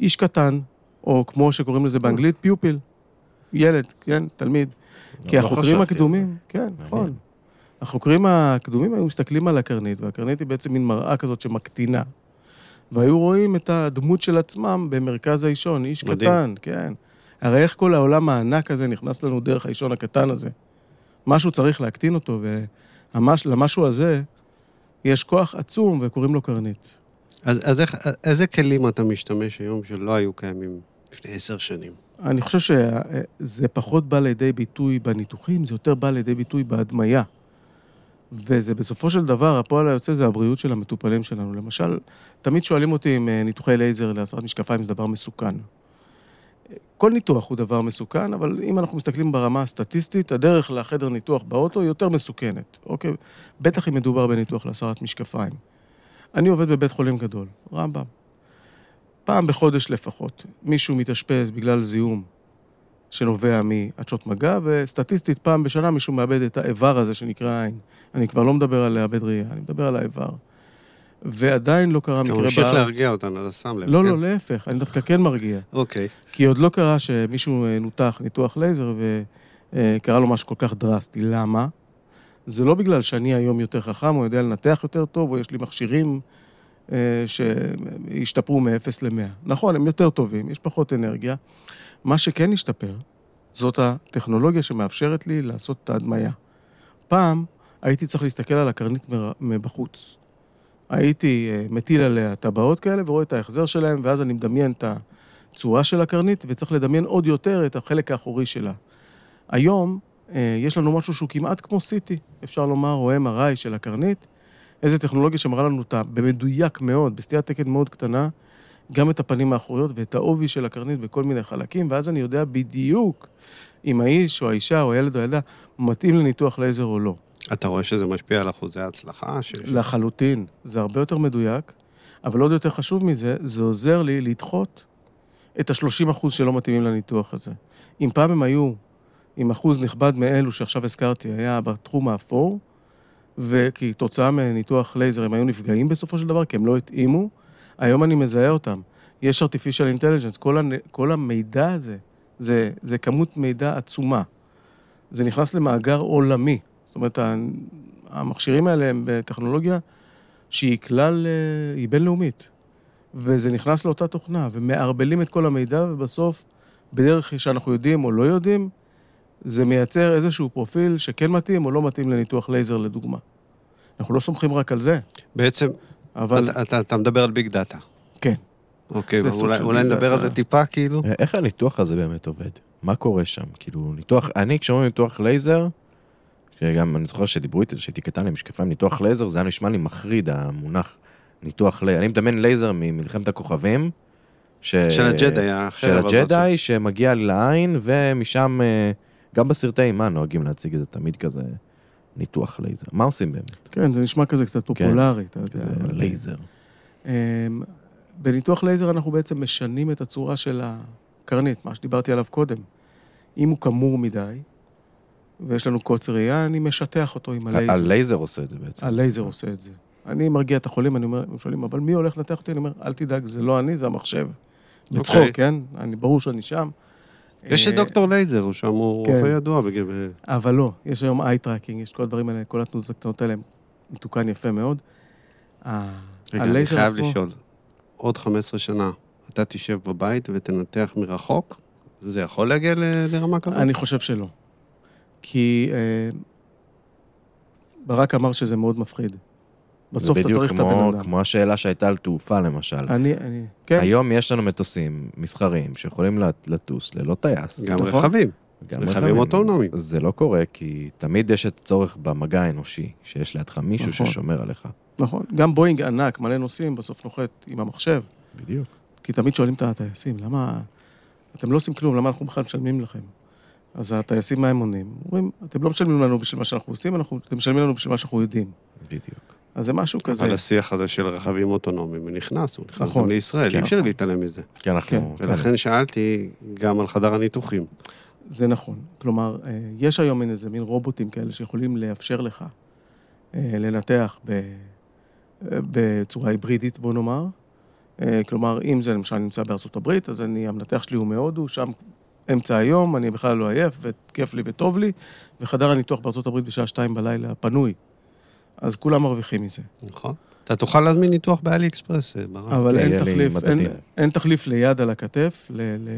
איש קטן, או כמו שקוראים לזה באנגלית, פיופיל. ילד, כן, תלמיד. כי לא החוקרים חשבתי על הקדומים, כן, נכון. החוקרים הקדומים היו מסתכלים על הקרנית, והקרנית היא בעצם מין מראה כזאת שמקטינה. והיו רואים את הדמות של עצמם במרכז האישון, איש מדהים. קטן, כן. הרי איך כל העולם הענק הזה נכנס לנו דרך האישון הקטן הזה? משהו צריך להקטין אותו, ולמשהו הזה יש כוח עצום וקוראים לו קרנית. אז, אז איך, איזה כלים אתה משתמש היום שלא היו קיימים לפני עשר שנים? אני חושב שזה פחות בא לידי ביטוי בניתוחים, זה יותר בא לידי ביטוי בהדמיה. וזה בסופו של דבר, הפועל היוצא זה הבריאות של המטופלים שלנו. למשל, תמיד שואלים אותי אם אה, ניתוחי לייזר להסרת משקפיים זה דבר מסוכן. כל ניתוח הוא דבר מסוכן, אבל אם אנחנו מסתכלים ברמה הסטטיסטית, הדרך לחדר ניתוח באוטו היא יותר מסוכנת, אוקיי? בטח אם מדובר בניתוח להסרת משקפיים. אני עובד בבית חולים גדול, רמב"ם. פעם בחודש לפחות, מישהו מתאשפז בגלל זיהום שנובע מעדשות מגע, וסטטיסטית פעם בשנה מישהו מאבד את האיבר הזה שנקרא עין. אני כבר לא מדבר על לאבד ראייה, אני מדבר על האיבר. ועדיין לא קרה אתה מקרה בארץ. ממשיך להרגיע אותנו, אתה שם לב, לא, כן? לא, להפך, אני דווקא כן מרגיע. אוקיי. כי עוד לא קרה שמישהו אה, נותח ניתוח לייזר וקרה לו משהו כל כך דרסטי. למה? זה לא בגלל שאני היום יותר חכם, או יודע לנתח יותר טוב, או יש לי מכשירים אה, שהשתפרו מ-0 ל-100. נכון, הם יותר טובים, יש פחות אנרגיה. מה שכן השתפר, זאת הטכנולוגיה שמאפשרת לי לעשות את ההדמיה. פעם הייתי צריך להסתכל על הקרנית מבחוץ. הייתי אה, מטיל עליה טבעות כאלה ורואה את ההחזר שלהם, ואז אני מדמיין את הצורה של הקרנית, וצריך לדמיין עוד יותר את החלק האחורי שלה. היום אה, יש לנו משהו שהוא כמעט כמו CT, אפשר לומר, או MRI של הקרנית, איזו טכנולוגיה שמראה לנו אותה במדויק מאוד, בסטיית תקן מאוד קטנה, גם את הפנים האחוריות ואת העובי של הקרנית בכל מיני חלקים, ואז אני יודע בדיוק אם האיש או האישה או הילד או הילדה מתאים לניתוח לייזר או לא. אתה רואה שזה משפיע על אחוזי ההצלחה? ש... לחלוטין, זה הרבה יותר מדויק, אבל עוד יותר חשוב מזה, זה עוזר לי לדחות את ה-30 אחוז שלא מתאימים לניתוח הזה. אם פעם הם היו עם אחוז נכבד מאלו שעכשיו הזכרתי, היה בתחום האפור, וכתוצאה מניתוח לייזר הם היו נפגעים בסופו של דבר, כי הם לא התאימו, היום אני מזהה אותם. יש artificial intelligence, כל, הנ... כל המידע הזה, זה, זה כמות מידע עצומה. זה נכנס למאגר עולמי. זאת אומרת, המכשירים האלה הם בטכנולוגיה שהיא כלל, אה, היא בינלאומית. וזה נכנס לאותה תוכנה, ומערבלים את כל המידע, ובסוף, בדרך שאנחנו יודעים או לא יודעים, זה מייצר איזשהו פרופיל שכן מתאים או לא מתאים לניתוח לייזר, לדוגמה. אנחנו לא סומכים רק על זה, בעצם, אבל אתה, אתה, אתה מדבר על big data. כן. אוקיי, סוג אולי, אולי נדבר על. זה טיפה, כאילו? אה, איך הניתוח הזה באמת עובד? מה קורה שם? כאילו, ניתוח, אני כשאומרים ניתוח לייזר, שגם אני זוכר שדיברו איתי, שהייתי קטן עם משקפיים, ניתוח לייזר, זה היה נשמע לי מחריד, המונח ניתוח לייזר. אני מדמיין לייזר ממלחמת הכוכבים. ש... של הג'די. של אבל הג'די, שמגיע לעין, ומשם, אה, גם בסרטי אימה נוהגים להציג את זה תמיד כזה ניתוח לייזר. מה עושים באמת? כן, זה נשמע כזה קצת פופולרי, אתה יודע. כזה אבל- לייזר. אמ, בניתוח לייזר אנחנו בעצם משנים את הצורה של הקרנית, מה שדיברתי עליו קודם. אם הוא קמור מדי, ויש לנו קוצר ראייה, אני משטח אותו עם הלייזר. הלייזר עושה את זה בעצם. הלייזר עושה את זה. אני מרגיע את החולים, אני אומר, הם שואלים, אבל מי הולך לנתח אותי? אני אומר, אל תדאג, זה לא אני, זה המחשב. בצחוק, אוקיי. כן? אני, ברור שאני שם. יש את אה, דוקטור לייזר, הוא שם, הוא כן. רופא ידוע בגלל... אבל לא, יש היום eye tracking, יש כל הדברים האלה, כל התנודות הקטנות האלה, מתוקן יפה מאוד. רגע, אני חייב לשאול, עוד 15 שנה, אתה תשב בבית ותנתח מרחוק? זה יכול להגיע לרמה כזאת? אני חושב שלא. כי אה, ברק אמר שזה מאוד מפחיד. בסוף אתה צריך את הבן כמו, אדם. כמו השאלה שהייתה על תעופה למשל. אני, אני, כן, היום יש לנו מטוסים מסחריים שיכולים לט- לטוס ללא טייס. גם נכון. רכבים. גם רכבים אוטונומיים. זה לא קורה, כי תמיד יש את הצורך במגע האנושי, שיש לידך מישהו נכון. ששומר עליך. נכון. גם בואינג ענק, מלא נוסעים, בסוף נוחת עם המחשב. בדיוק. כי תמיד שואלים את הטייסים, למה... אתם לא עושים כלום, למה אנחנו בכלל משלמים לכם? אז הטייסים, מה הם עונים? אומרים, אתם לא משלמים לנו בשביל מה שאנחנו עושים, אנחנו, אתם משלמים לנו בשביל מה שאנחנו יודעים. בדיוק. אז זה משהו כזה. אבל השיח הזה של רכבים אוטונומיים, הוא נכנס, הוא נכנס נכון. גם לישראל, כן. אי אפשר להתעלם מזה. כי אנחנו... כן, ולכן שאלתי גם על חדר הניתוחים. זה נכון. כלומר, אה, יש היום מין איזה מין רובוטים כאלה שיכולים לאפשר לך אה, לנתח ב, אה, בצורה היברידית, בוא נאמר. כלומר, אם זה למשל נמצא בארצות הברית, אז אני, המנתח שלי הוא מהודו, שם אמצע היום, אני בכלל לא עייף, וכיף לי וטוב לי, וחדר הניתוח בארצות הברית בשעה שתיים בלילה פנוי. אז כולם מרוויחים מזה. נכון. אתה תוכל להזמין ניתוח באלי אקספרס, אה, ברק. אבל כן, אין תחליף, אין. אין תחליף ליד על הכתף, ל, ל,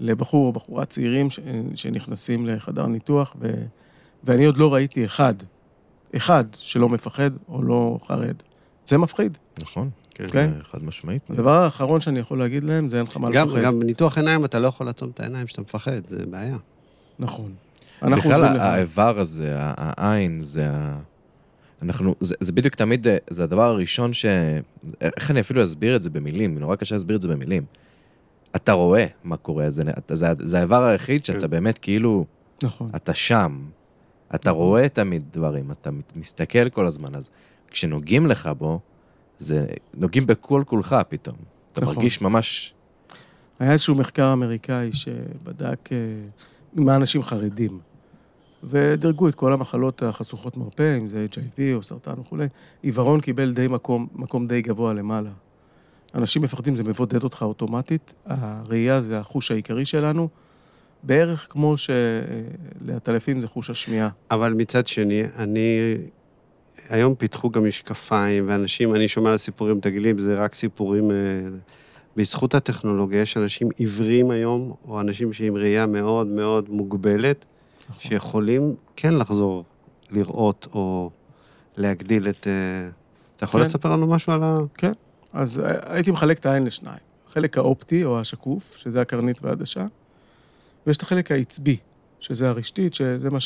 לבחור או בחורה צעירים ש, שנכנסים לחדר ניתוח, ו, ואני עוד לא ראיתי אחד, אחד שלא מפחד או לא חרד. זה מפחיד. נכון. כן. כן. אה, חד משמעית. הדבר האחרון שאני יכול להגיד להם זה אין לך מה גם, לפחד. גם בניתוח עיניים אתה לא יכול לעצום את העיניים כשאתה מפחד, זה בעיה. נכון. בכלל. האיבר הזה, העין, זה ה... אנחנו, זה, זה בדיוק תמיד, אה, זה הדבר הראשון ש... איך אני אפילו אסביר את זה במילים? נורא קשה להסביר את זה במילים. אתה רואה מה קורה, זה, זה, זה האיבר היחיד שאתה כן. באמת כאילו, נכון. אתה שם. אתה רואה תמיד דברים, אתה מסתכל כל הזמן, אז כשנוגעים לך בו, זה, נוגעים בכל כולך פתאום. אתה נכון. מרגיש ממש... היה איזשהו מחקר אמריקאי שבדק אה, מה אנשים חרדים, ודירגו את כל המחלות החשוכות מרפא, אם זה HIV או סרטן וכולי. עיוורון קיבל די מקום, מקום די גבוה למעלה. אנשים מפחדים, זה מבודד אותך אוטומטית. הראייה זה החוש העיקרי שלנו, בערך כמו שלעטלפים זה חוש השמיעה. אבל מצד שני, אני... היום פיתחו גם משקפיים, ואנשים, אני שומע סיפורים, תגידי, זה רק סיפורים... אה, בזכות הטכנולוגיה יש אנשים עיוורים היום, או אנשים שעם ראייה מאוד מאוד מוגבלת, נכון. שיכולים כן לחזור לראות או להגדיל את... אה, אתה יכול כן. לספר לנו משהו על ה... אז אה, הייתי מחלק את העין לשניים. החלק האופטי, או השקוף, שזה הקרנית והעדשה, ויש את החלק העצבי, שזה הרשתית, שזה מה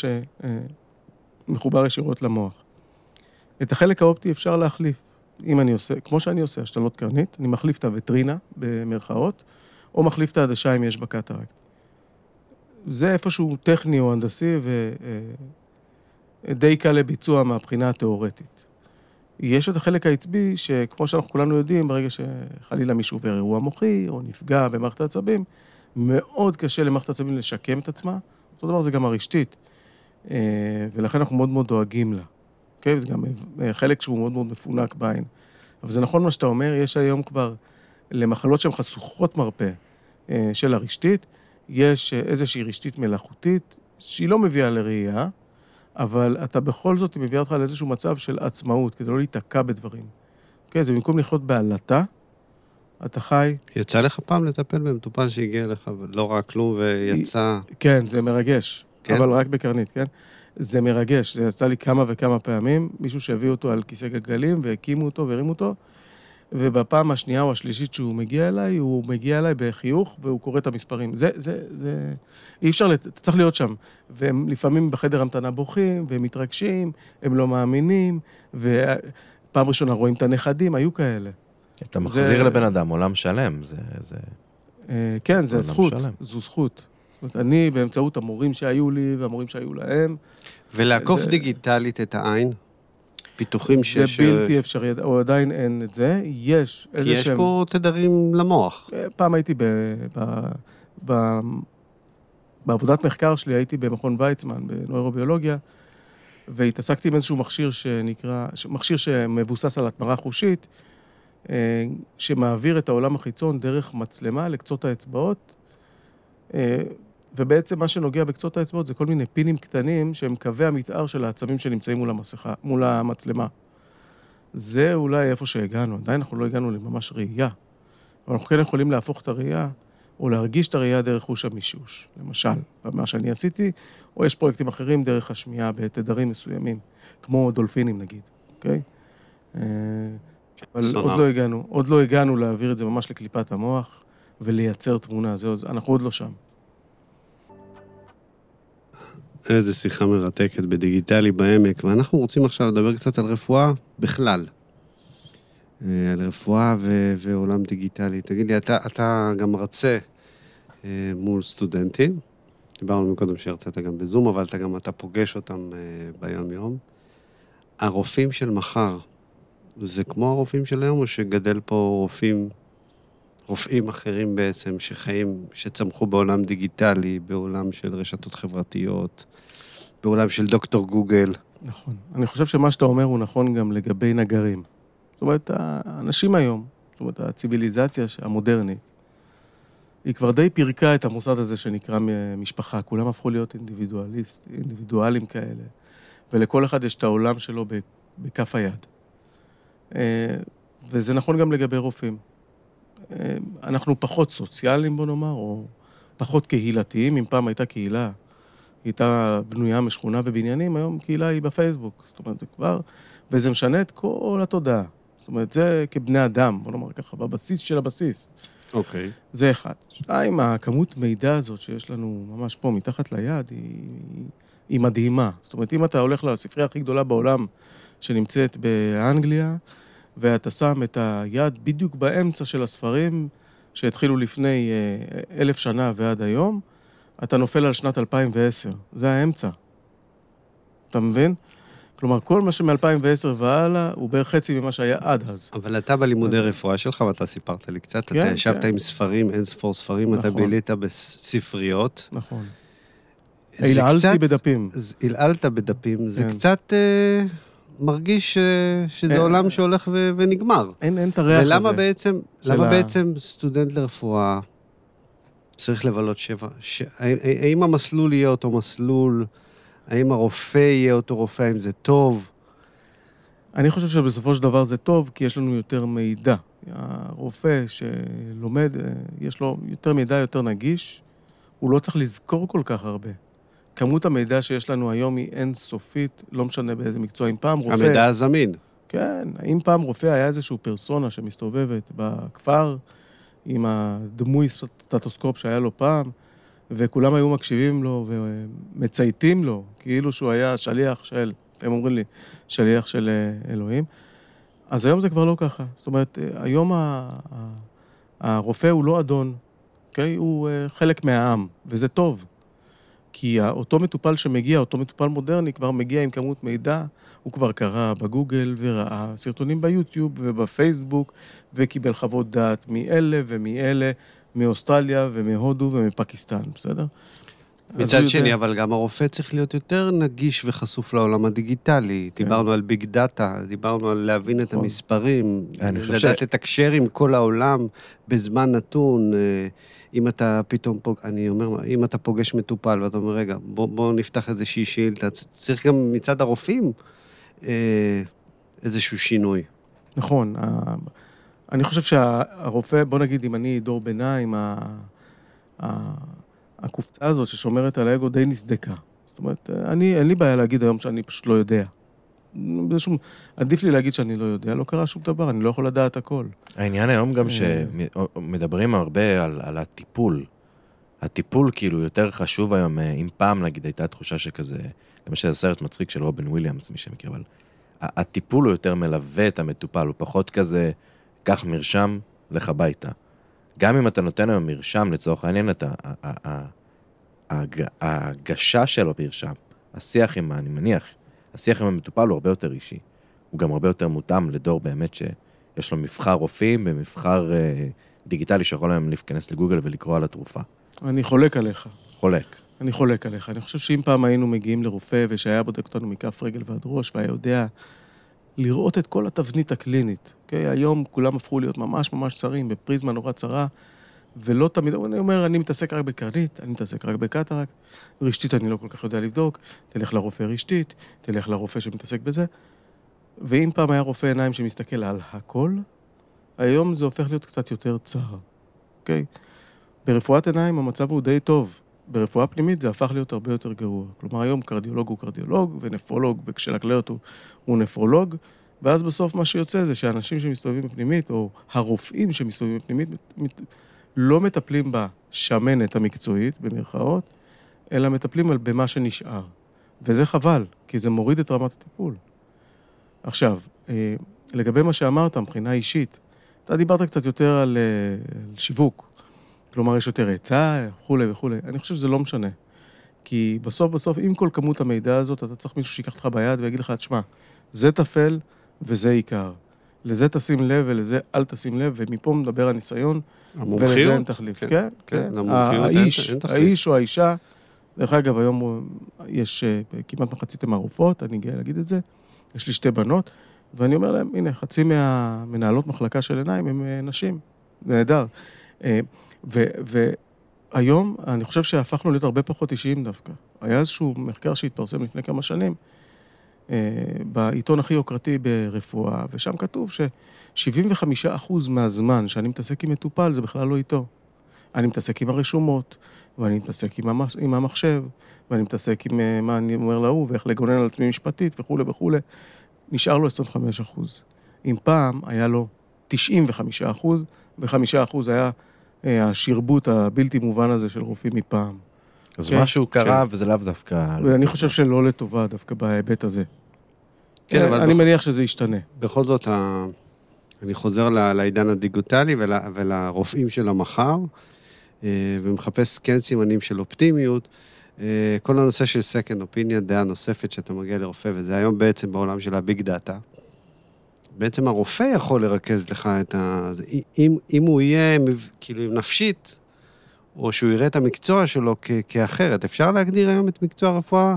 שמחובר ישירות למוח. את החלק האופטי אפשר להחליף. אם אני עושה, כמו שאני עושה השתלות קרנית, אני מחליף את הווטרינה, במרכאות, או מחליף את העדשה אם יש בה קטרקט. זה איפשהו טכני או הנדסי ודי קל לביצוע מהבחינה התיאורטית. יש את החלק העצבי, שכמו שאנחנו כולנו יודעים, ברגע שחלילה מישהו עובר אירוע מוחי, או נפגע במערכת העצבים, מאוד קשה למערכת העצבים לשקם את עצמה. אותו דבר זה גם הרשתית, אה, ולכן אנחנו מאוד מאוד דואגים לה. אוקיי? זה גם אה, חלק שהוא מאוד מאוד מפונק בעין. אבל זה נכון מה שאתה אומר, יש היום כבר, למחלות שהן חשוכות מרפא אה, של הרשתית, יש אה, איזושהי רשתית מלאכותית, שהיא לא מביאה לראייה, אבל אתה בכל זאת, היא מביאה אותך לאיזשהו מצב של עצמאות, כדי לא להיתקע בדברים. אוקיי? זה במקום לחיות בעלטה, אתה חי, יצא לך פעם לטפל במטופל שהגיע אליך ולא ראה כלום ויצא... כן, זה מרגש? כן? אבל רק בקרנית, כן? זה מרגש, זה יצא לי כמה וכמה פעמים, מישהו שהביא אותו על כיסא גלגלים והקימו אותו והרימו אותו, ובפעם השנייה או השלישית שהוא מגיע אליי, הוא מגיע אליי בחיוך והוא קורא את המספרים. זה, זה, זה... אי אפשר, לת- אתה צריך להיות שם. והם לפעמים בחדר המתנה בוכים, והם מתרגשים, הם לא מאמינים, ופעם ראשונה רואים את הנכדים, היו כאלה. אתה מחזיר זה- לבן אדם עולם שלם, זה... זה... אה, כן, עולם זכות, שלם. זו זכות. זאת אומרת, אני, באמצעות המורים שהיו לי והמורים שהיו להם, ולעקוף זה- דיגיטלית את העין, פיתוחים ש... זה ש- בלתי אפשרי, או עדיין אין את זה. יש כי איזה יש שהם... פה תדרים למוח. אה, פעם הייתי ב... ב... ב... בעבודת מחקר שלי הייתי במכון ויצמן בנוירוביולוגיה, והתעסקתי עם איזשהו מכשיר שנקרא, מכשיר שמבוסס על התמרה חושית, אה, שמעביר את העולם החיצון דרך מצלמה לקצות האצבעות, אה, ובעצם מה שנוגע בקצות האצבעות זה כל מיני פינים קטנים שהם קווי המתאר של העצבים שנמצאים מול המסכה, מול המצלמה. זה אולי איפה שהגענו, עדיין אנחנו לא הגענו לממש ראייה. אבל אנחנו כן יכולים להפוך את הראייה, או להרגיש את הראייה דרך חוש המישוש, למשל, מה שאני עשיתי, או יש פרויקטים אחרים דרך השמיעה בתדרים מסוימים, כמו דולפינים נגיד, אוקיי? אה, אבל. עוד לא הגענו, עוד לא הגענו להעביר את זה ממש לקליפת המוח ולייצר תמונה, זהו, זה- אנחנו עוד לא שם. איזה שיחה מרתקת בדיגיטלי בעמק, ואנחנו רוצים עכשיו לדבר קצת על רפואה בכלל. אה, על רפואה ו- ועולם דיגיטלי. תגיד לי, אתה, אתה גם מרצה אה, מול סטודנטים, דיברנו מקודם שהרצית גם בזום, אבל אתה גם אתה פוגש אותם אה, ביום-יום. הרופאים של מחר, זה כמו הרופאים של היום, או שגדל פה רופאים, רופאים אחרים בעצם, שחיים, שצמחו בעולם דיגיטלי, בעולם של רשתות חברתיות, בעולם של דוקטור גוגל. נכון. אני חושב שמה שאתה אומר הוא נכון גם לגבי נגרים. זאת אומרת, האנשים היום, זאת אומרת, הציוויליזציה המודרנית, היא כבר די פירקה את המוסד הזה שנקרא משפחה. כולם הפכו להיות אינדיבידואליסט, אינדיבידואלים כאלה, ולכל אחד יש את העולם שלו בכף היד. אה, וזה נכון גם לגבי רופאים. אה, אנחנו פחות סוציאליים, בוא נאמר, או פחות קהילתיים. אם פעם הייתה קהילה, היא הייתה בנויה משכונה ובניינים, היום קהילה היא בפייסבוק. זאת אומרת, זה כבר... וזה משנה את כל התודעה. זאת אומרת, זה כבני אדם, בוא נאמר ככה, בבסיס של הבסיס. אוקיי. זה אחד. שתיים, הכמות מידע הזאת שיש לנו ממש פה, מתחת ליד, היא, היא מדהימה. זאת אומרת, אם אתה הולך לספרייה הכי גדולה בעולם, שנמצאת באנגליה, ואתה שם את היד בדיוק באמצע של הספרים שהתחילו לפני אה, אלף שנה ועד היום, אתה נופל על שנת 2010. זה האמצע. אתה מבין? כלומר, כל מה שמ-2010 והלאה, הוא בערך חצי ממה שהיה עד אז. אבל אתה בלימודי אז- רפואה שלך, ואתה סיפרת לי קצת, כן, אתה ישבת כן. עם ספרים, אין ספור ספרים, אתה נכון. בילית בספריות. נכון. זה הילעלתי קצת- בדפים. הלעלת בדפים, זה כן. קצת אה, מרגיש אה, שזה אה, עולם שהולך ו- ונגמר. אין, אין את הריח הזה. ולמה בעצם, של למה ה- בעצם סטודנט לרפואה צריך לבלות שבע? ש... האם- האם המסלול יהיה אותו מסלול? האם הרופא יהיה אותו רופא? האם זה טוב? אני חושב שבסופו של דבר זה טוב, כי יש לנו יותר מידע. הרופא שלומד, אה, יש לו יותר מידע יותר נגיש, הוא לא צריך לזכור כל כך הרבה. כמות המידע שיש לנו היום היא אינסופית, לא משנה באיזה מקצוע. אם פעם רופא... המידע הזמין. כן, אם פעם רופא היה איזשהו פרסונה שמסתובבת בכפר, עם הדמוי סטטוסקופ שהיה לו פעם, וכולם היו מקשיבים לו ומצייתים לו, כאילו שהוא היה שליח של, הם אומרים לי, שליח של אה, אלוהים. אז היום זה כבר לא ככה. זאת אומרת, אה, היום ה- הרופא הוא לא אדון, אוקיי? הוא אה, חלק מהעם, וזה טוב. כי אותו מטופל שמגיע, אותו מטופל מודרני, כבר מגיע עם כמות מידע, הוא כבר קרא בגוגל וראה סרטונים ביוטיוב ובפייסבוק, וקיבל חוות דעת מאלה ומאלה, מאוסטרליה ומהודו ומפקיסטן, בסדר? מצד שני, יודע- אבל גם הרופא צריך להיות יותר נגיש וחשוף לעולם הדיגיטלי. כן. דיברנו על ביג דאטה, דיברנו על להבין את נכון. המספרים, חושב לדעת ש- לתקשר עם כל העולם בזמן נתון. אה, אם אתה פתאום, פוג... אני אומר, אם אתה פוגש מטופל ואתה אומר, רגע, בוא, בוא נפתח איזושהי שאילתה, צריך גם מצד הרופאים אה, איזשהו שינוי. נכון. אני חושב שהרופא, בוא נגיד, אם אני דור ביניים, ה- הקופצה הזאת ששומרת על האגו די נסדקה. זאת אומרת, אני, אין לי בעיה להגיד היום שאני פשוט לא יודע. בשום, עדיף לי להגיד שאני לא יודע, לא קרה שום דבר, אני לא יכול לדעת הכל. העניין היום גם אה. שמדברים הרבה על, על הטיפול. הטיפול כאילו יותר חשוב היום, אה, אם פעם נגיד הייתה תחושה שכזה, גם יש איזה סרט מצחיק של רובין וויליאמס, מי שמכיר, אבל הטיפול הוא יותר מלווה את המטופל, הוא פחות כזה, קח מרשם, לך הביתה. גם אם אתה נותן היום מרשם, לצורך העניין, אתה, ההגשה של המרשם, השיח עם, אני מניח, השיח עם המטופל הוא הרבה יותר אישי. הוא גם הרבה יותר מותאם לדור באמת שיש לו מבחר רופאים ומבחר אה, דיגיטלי שיכול היום להיכנס לגוגל ולקרוא על התרופה. אני חולק עליך. חולק. אני חולק עליך. אני חושב שאם פעם היינו מגיעים לרופא ושהיה בודק אותנו מכף רגל ועד ראש והיה יודע לראות את כל התבנית הקלינית, אוקיי? היום כולם הפכו להיות ממש ממש צרים, בפריזמה נורא צרה, ולא תמיד, אני אומר, אני מתעסק רק בקרנית, אני מתעסק רק בקטרקט, רשתית אני לא כל כך יודע לבדוק, תלך לרופא רשתית, תלך לרופא שמתעסק בזה. ואם פעם היה רופא עיניים שמסתכל על הכל, היום זה הופך להיות קצת יותר צר, אוקיי? ברפואת עיניים המצב הוא די טוב. ברפואה פנימית זה הפך להיות הרבה יותר גרוע. כלומר, היום קרדיולוג הוא קרדיולוג, ונפרולוג של הכליות הוא, הוא נפרולוג, ואז בסוף מה שיוצא זה שאנשים שמסתובבים בפנימית, או הרופאים שמסתובבים בפנימית, לא מטפלים בשמנת המקצועית, במרכאות, אלא מטפלים על במה שנשאר. וזה חבל, כי זה מוריד את רמת הטיפול. עכשיו, אה, לגבי מה שאמרת, מבחינה אישית, אתה דיברת קצת יותר על, אה, על שיווק. כלומר, יש יותר היצע, וכולי וכולי. אני חושב שזה לא משנה. כי בסוף בסוף, עם כל כמות המידע הזאת, אתה צריך מישהו שיקח אותך ביד ויגיד לך, תשמע, זה טפל וזה עיקר. לזה תשים לב ולזה אל תשים לב, ומפה מדבר הניסיון, ולזה אין המומחיות. תחליף. כן, כן, כן, כן. אין- האיש, אין תחליף. האיש או האישה, דרך אגב, היום יש אה, כמעט מחצית הם הרופאות, אני גאה להגיד את זה. יש לי שתי בנות, ואני אומר להם, הנה, חצי מהמנהלות מחלקה של עיניים הם אה, נשים. נהדר. והיום, אני חושב שהפכנו להיות הרבה פחות אישיים דווקא. היה איזשהו מחקר שהתפרסם לפני כמה שנים, אה, בעיתון הכי יוקרתי ברפואה, ושם כתוב ש-75% מהזמן שאני מתעסק עם מטופל זה בכלל לא איתו. אני מתעסק עם הרשומות, ואני מתעסק עם, המס, עם המחשב, ואני מתעסק עם אה, מה אני אומר להוא, ואיך לגונן על עצמי משפטית וכולי וכולי. נשאר לו 25%. אם פעם היה לו 95%, ו-5% היה אה, השרבוט הבלתי מובן הזה של רופאים מפעם. אז כן, משהו קרה, וזה לאו דווקא... ואני חושב שלא לטובה דווקא בהיבט הזה. כן, אה, אבל אני בכל- מניח שזה ישתנה. בכל זאת, ה... אני חוזר ל- לעידן הדיגיטלי ול... ולרופאים של המחר, אה, ומחפש כן סימנים של אופטימיות. אה, כל הנושא של second opinion, דעה נוספת שאתה מגיע לרופא, וזה היום בעצם בעולם של הביג דאטה. בעצם הרופא יכול לרכז לך את ה... אם, אם הוא יהיה כאילו נפשית, או שהוא יראה את המקצוע שלו כ- כאחרת, אפשר להגדיר היום את מקצוע הרפואה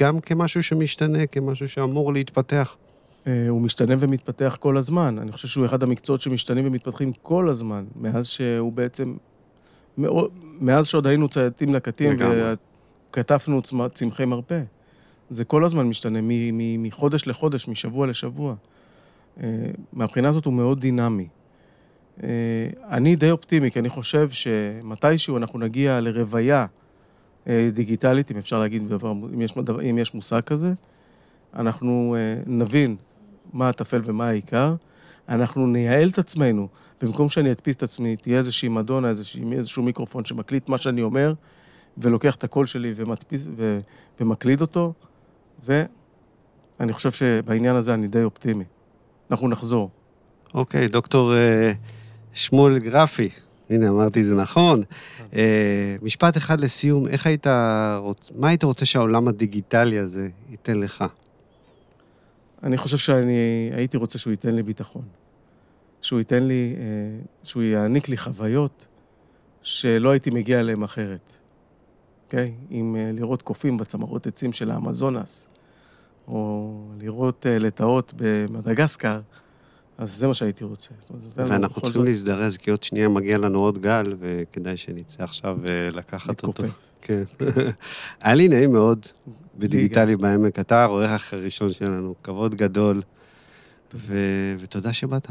גם כמשהו שמשתנה, כמשהו שאמור להתפתח. אה, הוא משתנה ומתפתח כל הזמן. אני חושב שהוא אחד המקצועות שמשתנים ומתפתחים כל הזמן, מאז שהוא בעצם... מאז שעוד היינו צייתים לקטים וכתפנו צמחי מרפא. זה כל הזמן משתנה, מחודש לחודש, משבוע לשבוע. אה, מהבחינה הזאת הוא מאוד דינמי. אה, אני די אופטימי, כי אני חושב שמתישהו אנחנו נגיע לרוויה דיגיטלית, אם אפשר להגיד, אם יש, אם יש מושג כזה, אנחנו נבין מה הטפל ומה העיקר, אנחנו נייעל את עצמנו. במקום שאני אדפיס את עצמי, תהיה איזושהי מדונה, איזושהי, איזשהו מיקרופון שמקליט מה שאני אומר, ולוקח את הקול שלי ומדפיס, ו, ומקליד אותו, ואני חושב שבעניין הזה אני די אופטימי. אנחנו נחזור. אוקיי, okay, דוקטור uh, שמואל גרפי, הנה, אמרתי זה נכון. Uh, משפט אחד לסיום, איך היית רוצ... מה היית רוצה שהעולם הדיגיטלי הזה ייתן לך? אני חושב שאני הייתי רוצה שהוא ייתן לי ביטחון. שהוא ייתן לי, אה, שהוא יעניק לי חוויות שלא הייתי מגיע אליהן אחרת. אוקיי? Okay? אה, לראות קופים בצמרות עצים של האמזונס, או לראות אה, לטאות במדגסקר, אז זה מה שהייתי רוצה. ואנחנו צריכים להזדרז, כי עוד שנייה מגיע לנו עוד גל, וכדאי שנצא עכשיו לקחת אותו. כן. היה לי נעים מאוד בדיגיטלי בעמק. אתה העורך הראשון שלנו, כבוד גדול, ותודה שבאת.